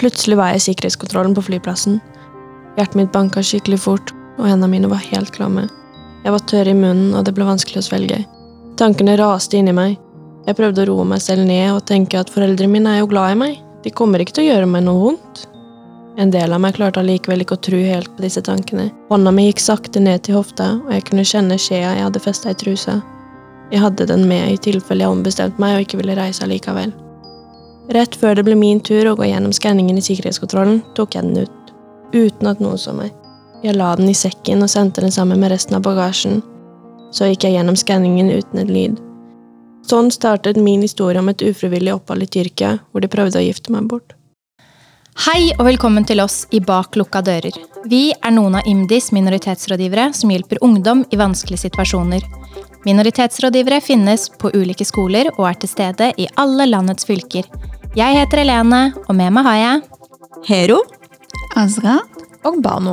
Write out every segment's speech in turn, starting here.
Plutselig var jeg i sikkerhetskontrollen på flyplassen. Hjertet mitt banka skikkelig fort, og hendene mine var helt klamme. Jeg var tørr i munnen, og det ble vanskelig å svelge. Tankene raste inni meg. Jeg prøvde å roe meg selv ned og tenke at foreldrene mine er jo glad i meg. De kommer ikke til å gjøre meg noe vondt. En del av meg klarte allikevel ikke å tro helt på disse tankene. Hånda mi gikk sakte ned til hofta, og jeg kunne kjenne skjea jeg hadde festa i trusa. Jeg hadde den med i tilfelle jeg ombestemte meg og ikke ville reise allikevel. Rett før det ble min tur å gå gjennom skanningen i sikkerhetskontrollen, tok jeg den ut, uten at noen så meg. Jeg la den i sekken og sendte den sammen med resten av bagasjen. Så gikk jeg gjennom skanningen uten et lyd. Sånn startet min historie om et ufrivillig opphold i Tyrkia, hvor de prøvde å gifte meg bort. Hei og velkommen til oss i Bak lukka dører. Vi er noen av IMDis minoritetsrådgivere som hjelper ungdom i vanskelige situasjoner. Minoritetsrådgivere finnes på ulike skoler og er til stede i alle landets fylker. Jeg heter Helene, og med meg har jeg Hero. Azra. og Bano.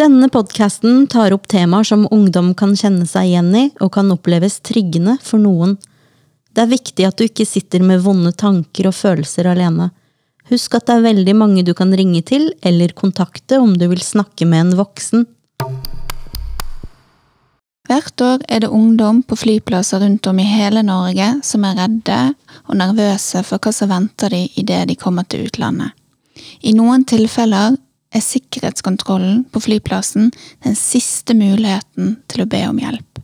Denne podkasten tar opp temaer som ungdom kan kjenne seg igjen i, og kan oppleves tryggende for noen. Det er viktig at du ikke sitter med vonde tanker og følelser alene. Husk at det er veldig mange du kan ringe til eller kontakte om du vil snakke med en voksen. Hvert år er det ungdom på flyplasser rundt om i hele Norge som er redde og nervøse for hva som venter de idet de kommer til utlandet. I noen tilfeller er sikkerhetskontrollen på flyplassen den siste muligheten til å be om hjelp.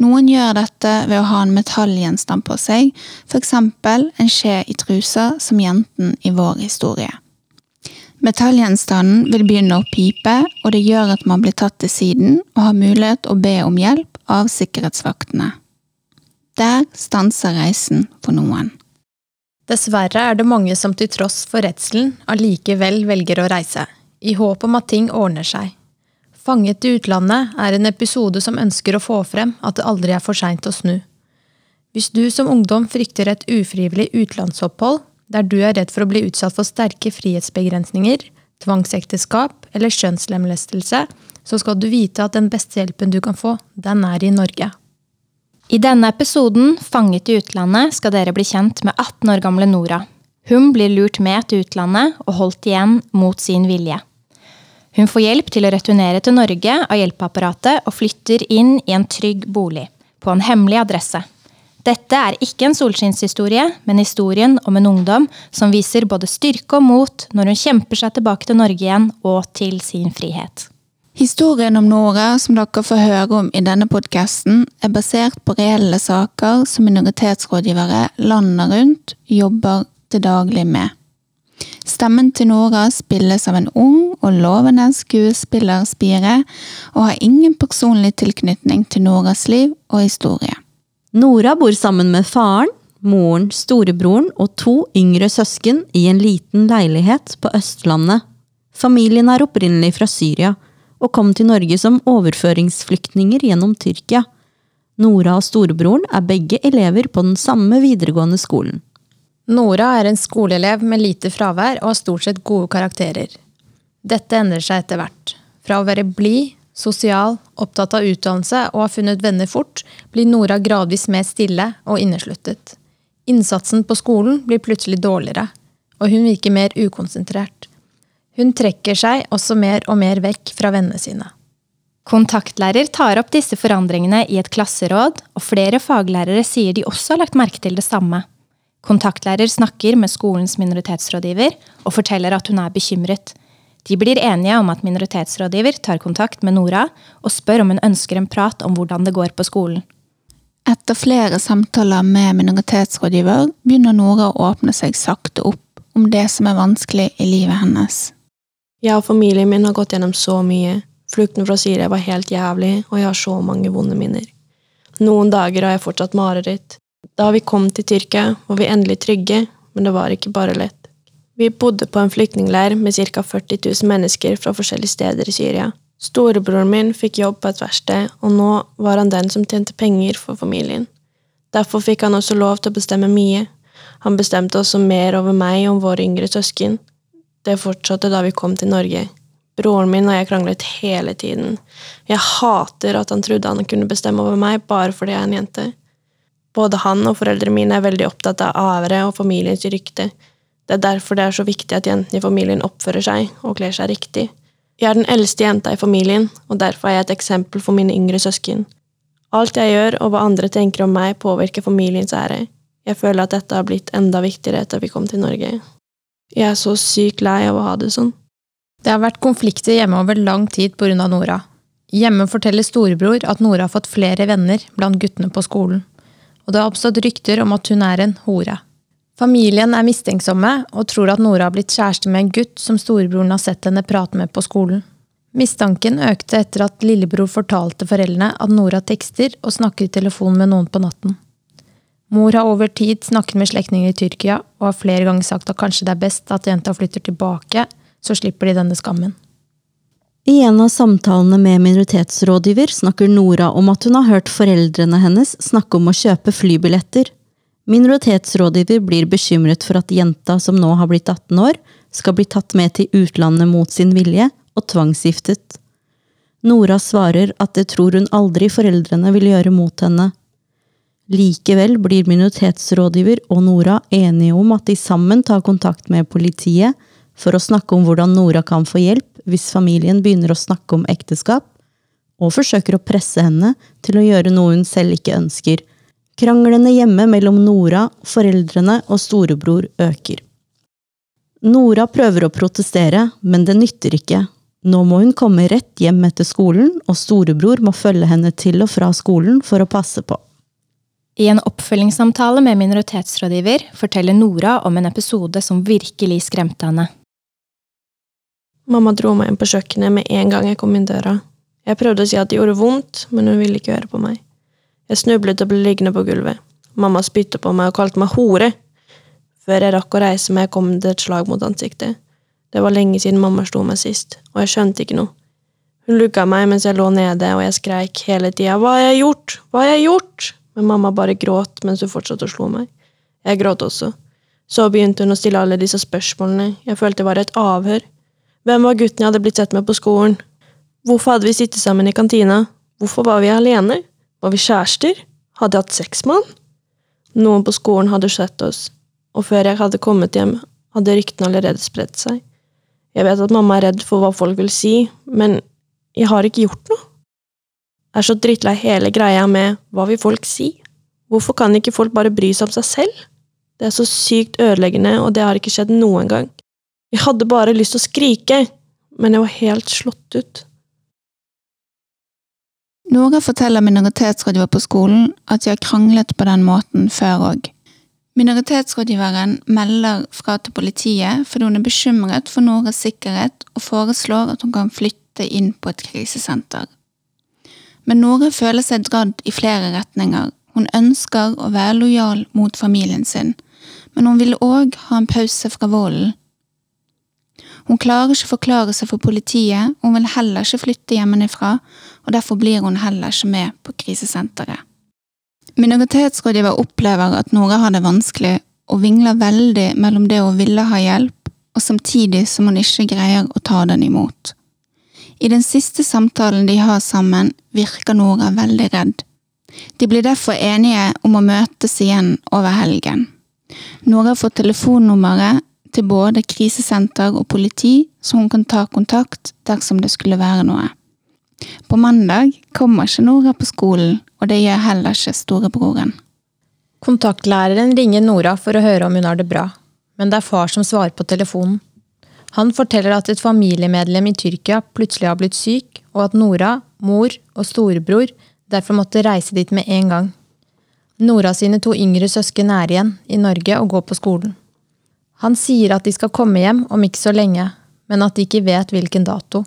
Noen gjør dette ved å ha en metallgjenstand på seg, f.eks. en skje i trusa, som jenten i vår historie. Metallgjenstanden vil begynne å pipe, og det gjør at man blir tatt til siden og har mulighet å be om hjelp av sikkerhetsvaktene. Der stanser reisen for noen. Dessverre er det mange som til tross for redselen allikevel velger å reise, i håp om at ting ordner seg. Fanget i utlandet er en episode som ønsker å få frem at det aldri er for seint å snu. Hvis du som ungdom frykter et ufrivillig utenlandsopphold, der du er redd for å bli utsatt for sterke frihetsbegrensninger, tvangsekteskap eller kjønnslemlestelse, så skal du vite at den beste hjelpen du kan få, den er i Norge. I denne episoden, Fanget i utlandet, skal dere bli kjent med 18 år gamle Nora. Hun blir lurt med til utlandet og holdt igjen mot sin vilje. Hun får hjelp til å returnere til Norge av hjelpeapparatet og flytter inn i en trygg bolig, på en hemmelig adresse. Dette er ikke en solskinnshistorie, men historien om en ungdom som viser både styrke og mot når hun kjemper seg tilbake til Norge igjen og til sin frihet. Historien om Nora som dere får høre om i denne podkasten, er basert på reelle saker som minoritetsrådgivere landet rundt jobber til daglig med. Stemmen til Nora spilles av en ung og lovende skuespillerspire, og har ingen personlig tilknytning til Noras liv og historie. Nora bor sammen med faren, moren, storebroren og to yngre søsken i en liten leilighet på Østlandet. Familien er opprinnelig fra Syria og kom til Norge som overføringsflyktninger gjennom Tyrkia. Nora og storebroren er begge elever på den samme videregående skolen. Nora er en skoleelev med lite fravær og har stort sett gode karakterer. Dette endrer seg etter hvert. Fra å være blid, sosial, opptatt av utdannelse og har funnet venner fort, blir Nora gradvis mer stille og innesluttet. Innsatsen på skolen blir plutselig dårligere, og hun virker mer ukonsentrert. Hun trekker seg også mer og mer vekk fra vennene sine. Kontaktlærer tar opp disse forandringene i et klasseråd, og flere faglærere sier de også har lagt merke til det samme. Kontaktlærer snakker med skolens minoritetsrådgiver og forteller at hun er bekymret. De blir enige om at minoritetsrådgiver tar kontakt med Nora og spør om hun ønsker en prat om hvordan det går på skolen. Etter flere samtaler med minoritetsrådgiver begynner Nora å åpne seg sakte opp om det som er vanskelig i livet hennes. Jeg og familien min har gått gjennom så mye. Flukten fra Syria var helt jævlig, og jeg har så mange vonde minner. Noen dager har jeg fortsatt mareritt. Da vi kom til Tyrkia, var vi endelig trygge, men det var ikke bare lett. Vi bodde på en flyktningleir med ca 40 000 mennesker fra forskjellige steder i Syria. Storebroren min fikk jobb på et verksted, og nå var han den som tjente penger for familien. Derfor fikk han også lov til å bestemme mye. Han bestemte også mer over meg og våre yngre søsken. Det fortsatte da vi kom til Norge. Broren min og jeg kranglet hele tiden. Jeg hater at han trodde han kunne bestemme over meg bare fordi jeg er en jente. Både han og foreldrene mine er veldig opptatt av ære og familiens rykte. Det er derfor det er så viktig at jentene i familien oppfører seg og kler seg riktig. Jeg er den eldste jenta i familien, og derfor er jeg et eksempel for mine yngre søsken. Alt jeg gjør og hva andre tenker om meg, påvirker familiens ære. Jeg føler at dette har blitt enda viktigere etter vi kom til Norge. Jeg er så sykt lei av å ha det sånn. Det har vært konflikter hjemme over lang tid pga. Nora. Hjemme forteller storebror at Nora har fått flere venner blant guttene på skolen, og det har oppstått rykter om at hun er en hore. Familien er mistenksomme og tror at Nora har blitt kjæreste med en gutt som storebroren har sett henne prate med på skolen. Mistanken økte etter at lillebror fortalte foreldrene at Nora tekster og snakker i telefon med noen på natten. Mor har over tid snakket med slektninger i Tyrkia og har flere ganger sagt at kanskje det er best at jenta flytter tilbake, så slipper de denne skammen. I en av samtalene med minoritetsrådgiver snakker Nora om at hun har hørt foreldrene hennes snakke om å kjøpe flybilletter. Minoritetsrådgiver blir bekymret for at jenta som nå har blitt 18 år, skal bli tatt med til utlandet mot sin vilje og tvangsgiftet. Nora svarer at det tror hun aldri foreldrene vil gjøre mot henne. Likevel blir minoritetsrådgiver og Nora enige om at de sammen tar kontakt med politiet for å snakke om hvordan Nora kan få hjelp hvis familien begynner å snakke om ekteskap, og forsøker å presse henne til å gjøre noe hun selv ikke ønsker. Kranglene hjemme mellom Nora, foreldrene og storebror øker. Nora prøver å protestere, men det nytter ikke. Nå må hun komme rett hjem etter skolen, og storebror må følge henne til og fra skolen for å passe på. I en oppfølgingssamtale med minoritetsrådgiver forteller Nora om en episode som virkelig skremte henne. Mamma dro meg inn på kjøkkenet med en gang jeg kom inn døra. Jeg prøvde å si at det gjorde vondt, men hun ville ikke høre på meg. Jeg snublet og ble liggende på gulvet. Mamma spyttet på meg og kalte meg hore. Før jeg rakk å reise meg, kom det et slag mot ansiktet. Det var lenge siden mamma slo meg sist, og jeg skjønte ikke noe. Hun lugga meg mens jeg lå nede, og jeg skreik hele tida hva har jeg gjort, hva har jeg gjort? Men mamma bare gråt mens hun fortsatte å slå meg. Jeg gråt også. Så begynte hun å stille alle disse spørsmålene, jeg følte det var et avhør. Hvem var gutten jeg hadde blitt sett med på skolen? Hvorfor hadde vi sittet sammen i kantina? Hvorfor var vi alene? Var vi kjærester? Hadde jeg hatt sex med han? Noen på skolen hadde sett oss, og før jeg hadde kommet hjem, hadde ryktene allerede spredt seg. Jeg vet at mamma er redd for hva folk vil si, men jeg har ikke gjort noe. Jeg er så drittlei hele greia med hva vil folk si? Hvorfor kan ikke folk bare bry seg om seg selv? Det er så sykt ødeleggende, og det har ikke skjedd noen gang. Jeg hadde bare lyst til å skrike, men jeg var helt slått ut. Nora forteller minoritetsrådgiver på skolen at de har kranglet på den måten før òg. Minoritetsrådgiveren melder fra til politiet fordi hun er bekymret for Noras sikkerhet og foreslår at hun kan flytte inn på et krisesenter. Men Nora føler seg dradd i flere retninger. Hun ønsker å være lojal mot familien sin, men hun vil òg ha en pause fra volden hun klarer ikke å forklare seg for politiet, hun vil heller ikke flytte hjemmefra, og derfor blir hun heller ikke med på krisesenteret. Minoritetsrådgiver opplever at Nora har det vanskelig og vingler veldig mellom det hun ville ha hjelp, og samtidig som hun ikke greier å ta den imot. I den siste samtalen de har sammen, virker Nora veldig redd. De blir derfor enige om å møtes igjen over helgen. Nora får telefonnummeret til både krisesenter og politi, så hun kan ta kontakt dersom det skulle være noe. På mandag kommer ikke Nora på skolen, og det gjør heller ikke storebroren. Kontaktlæreren ringer Nora for å høre om hun har det bra, men det er far som svarer på telefonen. Han forteller at et familiemedlem i Tyrkia plutselig har blitt syk, og at Nora, mor og storebror derfor måtte reise dit med en gang. Nora sine to yngre søsken er igjen i Norge og går på skolen. Han sier at de skal komme hjem om ikke så lenge, men at de ikke vet hvilken dato.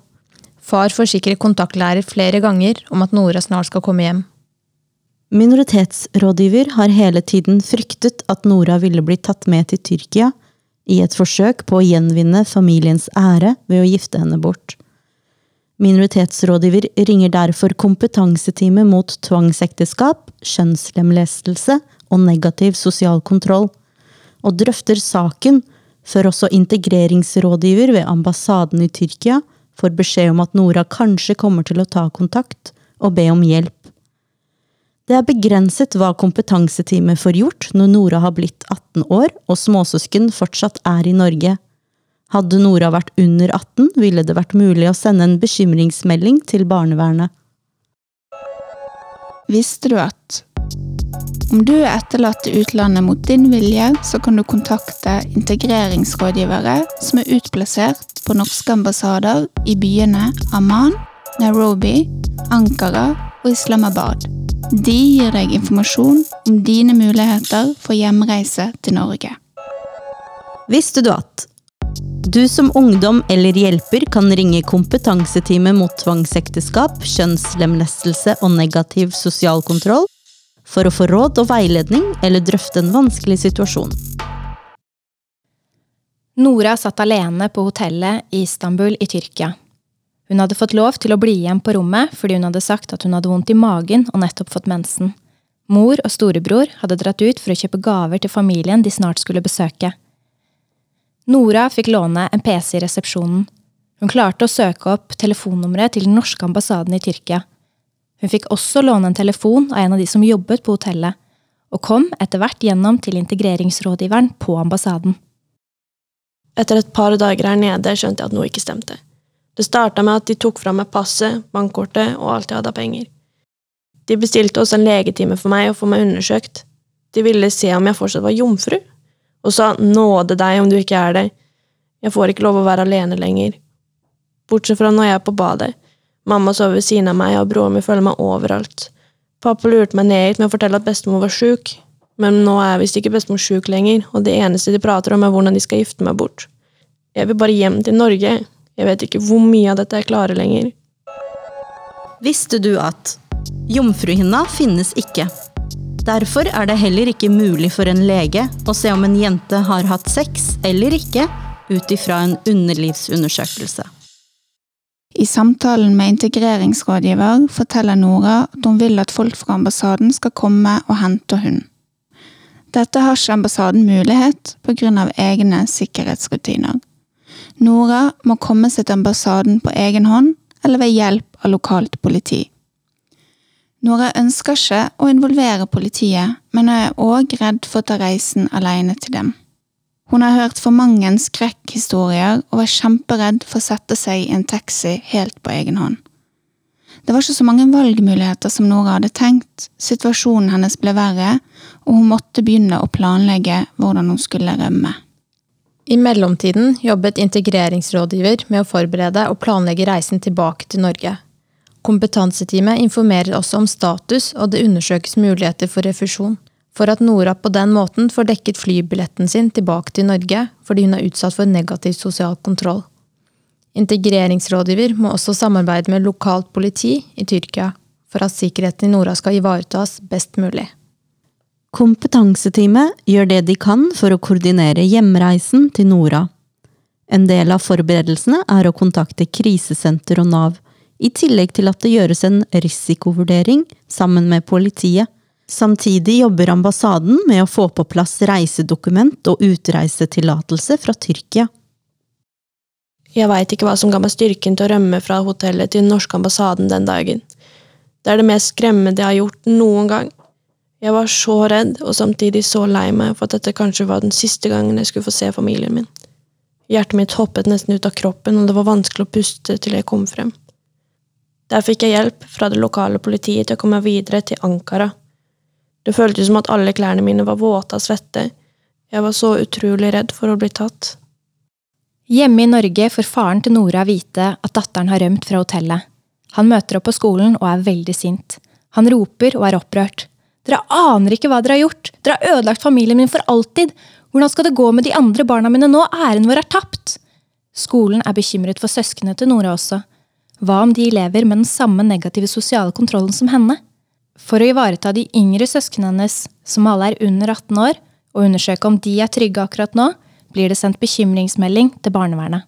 Far forsikrer kontaktlærer flere ganger om at Nora snart skal komme hjem. Minoritetsrådgiver har hele tiden fryktet at Nora ville bli tatt med til Tyrkia i et forsøk på å gjenvinne familiens ære ved å gifte henne bort. Minoritetsrådgiver ringer derfor kompetanseteamet mot tvangsekteskap, kjønnslemlestelse og negativ sosial kontroll og drøfter saken før også integreringsrådgiver ved ambassaden i Tyrkia får beskjed om at Nora kanskje kommer til å ta kontakt og be om hjelp. Det er begrenset hva kompetanseteamet får gjort når Nora har blitt 18 år og småsøsken fortsatt er i Norge. Hadde Nora vært under 18, ville det vært mulig å sende en bekymringsmelding til barnevernet. Visste du at om du er etterlatt i utlandet mot din vilje, så kan du kontakte integreringsrådgivere som er utplassert på norske ambassader i byene Amman, Nairobi, Ankara og Islamabad. De gir deg informasjon om dine muligheter for hjemreise til Norge. Visste du at du som ungdom eller hjelper kan ringe kompetanseteamet mot tvangsekteskap, kjønnslemlestelse og negativ sosial kontroll for å få råd og veiledning eller drøfte en vanskelig situasjon. Nora satt alene på hotellet i Istanbul i Tyrkia. Hun hadde fått lov til å bli igjen på rommet fordi hun hadde sagt at hun hadde vondt i magen og nettopp fått mensen. Mor og storebror hadde dratt ut for å kjøpe gaver til familien de snart skulle besøke. Nora fikk låne en PC i resepsjonen. Hun klarte å søke opp telefonnummeret til den norske ambassaden i Tyrkia. Hun fikk også låne en telefon av en av de som jobbet på hotellet, og kom etter hvert gjennom til integreringsrådgiveren på ambassaden. Etter et par dager her nede skjønte jeg at noe ikke stemte. Det starta med at de tok fra meg passet, bankkortet og alt jeg hadde av penger. De bestilte også en legetime for meg og få meg undersøkt. De ville se om jeg fortsatt var jomfru og sa nåde deg om du ikke er det, jeg får ikke lov å være alene lenger. Bortsett fra når jeg er på badet. Mamma sover ved siden av meg, og broren min følger meg overalt. Pappa lurte meg ned hit med å fortelle at bestemor var sjuk, men nå er visst ikke bestemor sjuk lenger, og det eneste de prater om, er hvordan de skal gifte meg bort. Jeg vil bare hjem til Norge. Jeg vet ikke hvor mye av dette jeg klarer lenger. Visste du at jomfruhinna finnes ikke? Derfor er det heller ikke mulig for en lege å se om en jente har hatt sex eller ikke, ut ifra en underlivsundersøkelse. I samtalen med integreringsrådgiver forteller Nora at hun vil at folk fra ambassaden skal komme og hente hun. Dette har ikke ambassaden mulighet pga. egne sikkerhetsrutiner. Nora må komme seg til ambassaden på egen hånd eller ved hjelp av lokalt politi. Nora ønsker ikke å involvere politiet, men er òg redd for å ta reisen alene til dem. Hun har hørt for mange skrekkhistorier og var kjemperedd for å sette seg i en taxi helt på egen hånd. Det var ikke så mange valgmuligheter som Nora hadde tenkt, situasjonen hennes ble verre, og hun måtte begynne å planlegge hvordan hun skulle rømme. I mellomtiden jobbet integreringsrådgiver med å forberede og planlegge reisen tilbake til Norge. Kompetanseteamet informerer også om status, og det undersøkes muligheter for refusjon. For at Nora på den måten får dekket flybilletten sin tilbake til Norge fordi hun er utsatt for negativ sosial kontroll. Integreringsrådgiver må også samarbeide med lokalt politi i Tyrkia for at sikkerheten i Nora skal ivaretas best mulig. Kompetanseteamet gjør det de kan for å koordinere hjemreisen til Nora. En del av forberedelsene er å kontakte krisesenter og Nav i tillegg til at det gjøres en risikovurdering sammen med politiet. Samtidig jobber ambassaden med å få på plass reisedokument og utreisetillatelse fra Tyrkia. Jeg veit ikke hva som ga meg styrken til å rømme fra hotellet til den norske ambassaden den dagen. Det er det mest skremmende jeg har gjort noen gang. Jeg var så redd, og samtidig så lei meg for at dette kanskje var den siste gangen jeg skulle få se familien min. Hjertet mitt hoppet nesten ut av kroppen, og det var vanskelig å puste til jeg kom frem. Der fikk jeg hjelp fra det lokale politiet til å komme videre til Ankara. Det føltes som at alle klærne mine var våte av svette. Jeg var så utrolig redd for å bli tatt. Hjemme i Norge får faren til Nora vite at datteren har rømt fra hotellet. Han møter opp på skolen og er veldig sint. Han roper og er opprørt. Dere aner ikke hva dere har gjort! Dere har ødelagt familien min for alltid! Hvordan skal det gå med de andre barna mine nå? Æren vår er tapt! Skolen er bekymret for søsknene til Nora også. Hva om de lever med den samme negative sosiale kontrollen som henne? For å ivareta de yngre søsknene hennes, som alle er under 18 år, og undersøke om de er trygge akkurat nå, blir det sendt bekymringsmelding til barnevernet.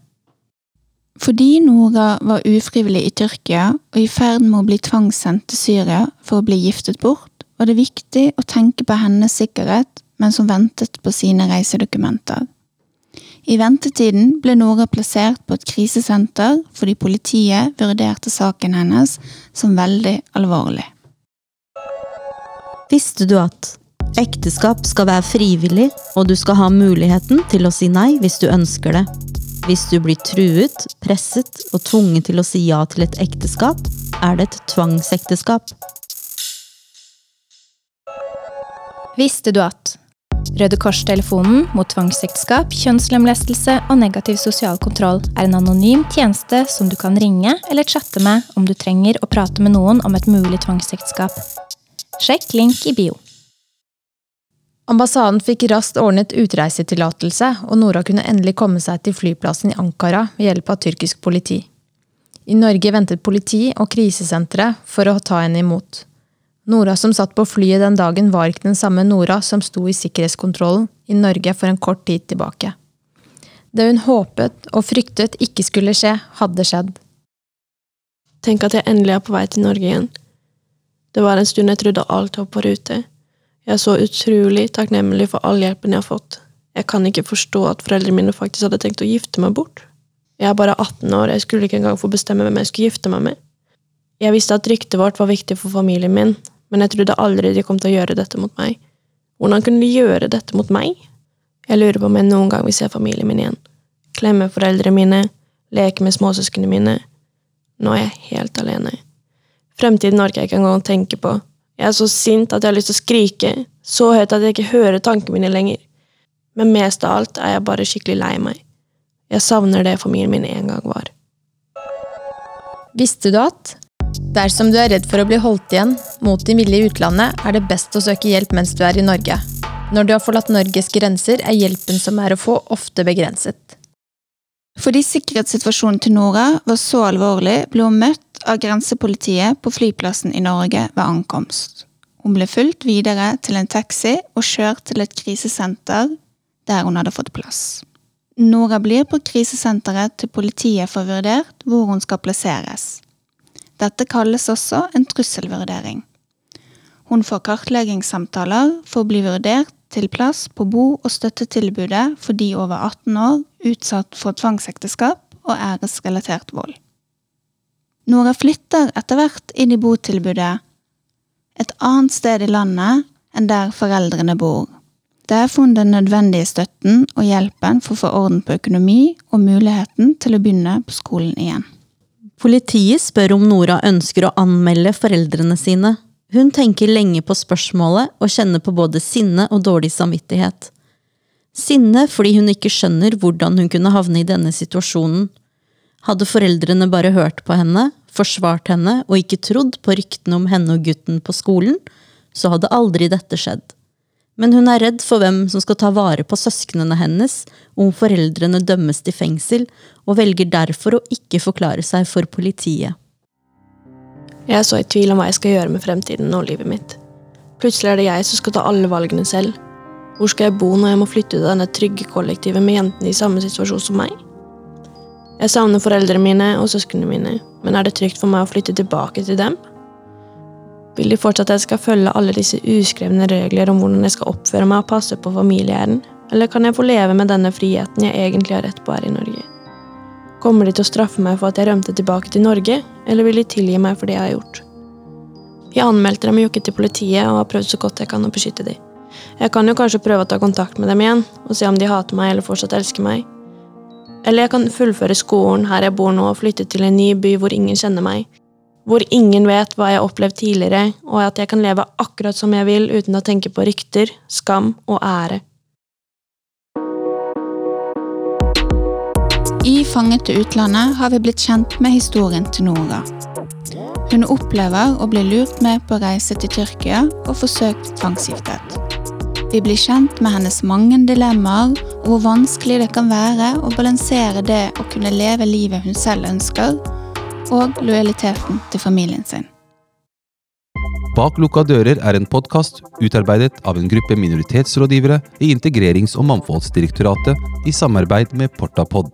Fordi Nora var ufrivillig i Tyrkia og i ferd med å bli tvangssendt til Syria for å bli giftet bort, var det viktig å tenke på hennes sikkerhet mens hun ventet på sine reisedokumenter. I ventetiden ble Nora plassert på et krisesenter fordi politiet vurderte saken hennes som veldig alvorlig. Visste du at ekteskap skal være frivillig, og du skal ha muligheten til å si nei hvis du ønsker det? Hvis du blir truet, presset og tvunget til å si ja til et ekteskap, er det et tvangsekteskap. Visste du at Røde Kors-telefonen mot tvangsekteskap, kjønnslemlestelse og negativ sosial kontroll er en anonym tjeneste som du kan ringe eller chatte med om du trenger å prate med noen om et mulig tvangsekteskap. Sjekk link i bio. Ambassaden fikk raskt ordnet utreisetillatelse, og Nora kunne endelig komme seg til flyplassen i Ankara ved hjelp av tyrkisk politi. I Norge ventet politi og krisesenteret for å ta henne imot. Nora som satt på flyet den dagen, var ikke den samme Nora som sto i sikkerhetskontrollen i Norge for en kort tid tilbake. Det hun håpet og fryktet ikke skulle skje, hadde skjedd. Tenk at jeg endelig er på vei til Norge igjen. Det var en stund jeg trodde alt var på rute. Jeg er så utrolig takknemlig for all hjelpen jeg har fått. Jeg kan ikke forstå at foreldrene mine faktisk hadde tenkt å gifte meg bort. Jeg er bare 18 år, jeg skulle ikke engang få bestemme hvem jeg skulle gifte meg med. Jeg visste at ryktet vårt var viktig for familien min, men jeg trodde aldri de kom til å gjøre dette mot meg. Hvordan kunne de gjøre dette mot meg? Jeg lurer på om jeg noen gang vil se familien min igjen. Klemme foreldrene mine, leke med småsøsknene mine. Nå er jeg helt alene. Fremtiden orker jeg ikke engang å tenke på. Jeg er så sint at jeg har lyst til å skrike, så høyt at jeg ikke hører tankene mine lenger. Men mest av alt er jeg bare skikkelig lei meg. Jeg savner det familien min en gang var. Visste du at dersom du er redd for å bli holdt igjen mot din vilje i utlandet, er det best å søke hjelp mens du er i Norge. Når du har forlatt Norges grenser, er hjelpen som er å få, ofte begrenset. Fordi sikkerhetssituasjonen til Nora var så alvorlig, ble hun møtt av grensepolitiet på flyplassen i Norge ved ankomst. Hun ble fulgt videre til en taxi og kjørt til et krisesenter der hun hadde fått plass. Nora blir på krisesenteret til politiet får vurdert hvor hun skal plasseres. Dette kalles også en trusselvurdering. Hun får kartleggingssamtaler for å bli vurdert til plass på bo- og støttetilbudet for de over 18 år utsatt for tvangsekteskap og æresrelatert vold. Nora flytter etter hvert inn i botilbudet et annet sted i landet enn der foreldrene bor. Der får hun den nødvendige støtten og hjelpen for å få orden på økonomi og muligheten til å begynne på skolen igjen. Politiet spør om Nora ønsker å anmelde foreldrene sine. Hun tenker lenge på spørsmålet og kjenner på både sinne og dårlig samvittighet. Sinne fordi hun ikke skjønner hvordan hun kunne havne i denne situasjonen. Hadde foreldrene bare hørt på henne, forsvart henne og ikke trodd på ryktene om henne og gutten på skolen, så hadde aldri dette skjedd. Men hun er redd for hvem som skal ta vare på søsknene hennes om foreldrene dømmes til fengsel, og velger derfor å ikke forklare seg for politiet. Jeg er så i tvil om hva jeg skal gjøre med fremtiden og livet mitt. Plutselig er det jeg som skal ta alle valgene selv. Hvor skal jeg bo når jeg må flytte til denne trygge kollektivet med jentene i samme situasjon som meg? Jeg savner foreldrene mine og søsknene mine, men er det trygt for meg å flytte tilbake til dem? Vil de fortsatt at jeg skal følge alle disse uskrevne regler om hvordan jeg skal oppføre meg og passe på familieæren, eller kan jeg få leve med denne friheten jeg egentlig har rett på her i Norge? Kommer de til å straffe meg for at jeg rømte tilbake til Norge, eller vil de tilgi meg for det jeg har gjort? Jeg anmeldte dem jo ikke til politiet og har prøvd så godt jeg kan å beskytte dem. Jeg kan jo kanskje prøve å ta kontakt med dem igjen og se om de hater meg eller fortsatt elsker meg. Eller jeg kan fullføre skolen her jeg bor nå og flytte til en ny by hvor ingen kjenner meg, hvor ingen vet hva jeg har opplevd tidligere, og at jeg kan leve akkurat som jeg vil uten å tenke på rykter, skam og ære. I Fanget til utlandet har vi blitt kjent med historien til Nora. Hun opplever å bli lurt med på reise til Tyrkia og forsøkt tvangsgiftet. Vi blir kjent med hennes mange dilemmaer og hvor vanskelig det kan være å balansere det å kunne leve livet hun selv ønsker, og lojaliteten til familien sin. Bak lukka dører er en podkast utarbeidet av en gruppe minoritetsrådgivere i Integrerings- og mangfoldsdirektoratet i samarbeid med Portapod.